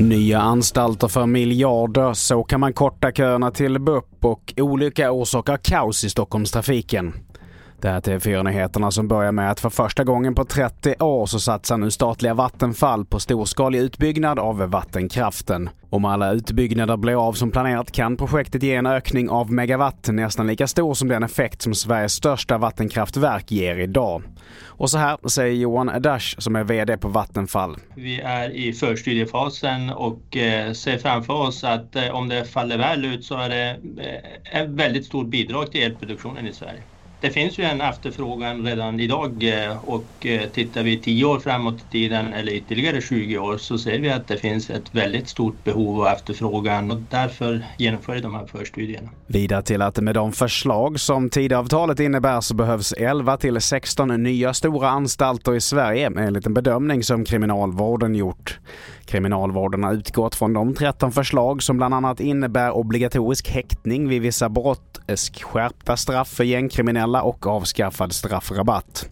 Nya anstalter för miljarder, så kan man korta köerna till BUP och olycka orsakar kaos i Stockholmstrafiken. Det här är TV4-nyheterna som börjar med att för första gången på 30 år så satsar nu statliga Vattenfall på storskalig utbyggnad av vattenkraften. Om alla utbyggnader blir av som planerat kan projektet ge en ökning av megawatt nästan lika stor som den effekt som Sveriges största vattenkraftverk ger idag. Och så här säger Johan Dash som är VD på Vattenfall. Vi är i förstudiefasen och eh, ser framför oss att eh, om det faller väl ut så är det eh, ett väldigt stort bidrag till elproduktionen i Sverige. Det finns ju en efterfrågan redan idag eh, och eh, tittar vi 10 år framåt i tiden eller ytterligare 20 år så ser vi att det finns ett väldigt stort behov och efterfrågan och därför genomför vi de här förstudierna. Vidare till att med de förslag som Tidöavtalet innebär så behövs 11 till 16 nya stora anstalter i Sverige enligt en bedömning som Kriminalvården gjort. Kriminalvården har utgått från de 13 förslag som bland annat innebär obligatorisk häktning vid vissa brott, skärpta straff för gängkriminella och avskaffad straffrabatt.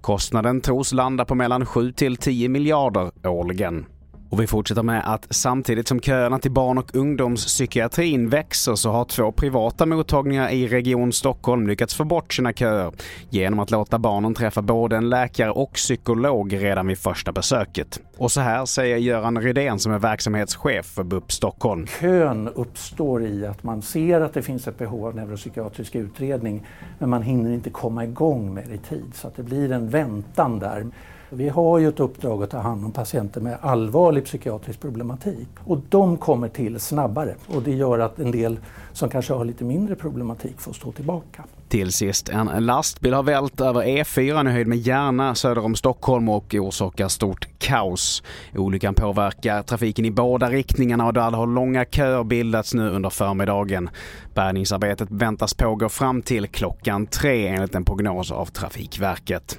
Kostnaden tros landa på mellan 7 till 10 miljarder årligen. Och vi fortsätter med att samtidigt som köerna till barn och ungdomspsykiatrin växer så har två privata mottagningar i Region Stockholm lyckats få bort sina köer genom att låta barnen träffa både en läkare och psykolog redan vid första besöket. Och så här säger Göran Rydén som är verksamhetschef för BUP Stockholm. Kön uppstår i att man ser att det finns ett behov av neuropsykiatrisk utredning men man hinner inte komma igång med det i tid så att det blir en väntan där. Vi har ju ett uppdrag att ta hand om patienter med allvarlig psykiatrisk problematik och de kommer till snabbare och det gör att en del som kanske har lite mindre problematik får stå tillbaka. Till sist, en lastbil har vält över E4 i höjd med Järna söder om Stockholm och orsakar stort kaos. Olyckan påverkar trafiken i båda riktningarna och där har långa köer bildats nu under förmiddagen. Bärgningsarbetet väntas pågå fram till klockan tre enligt en prognos av Trafikverket.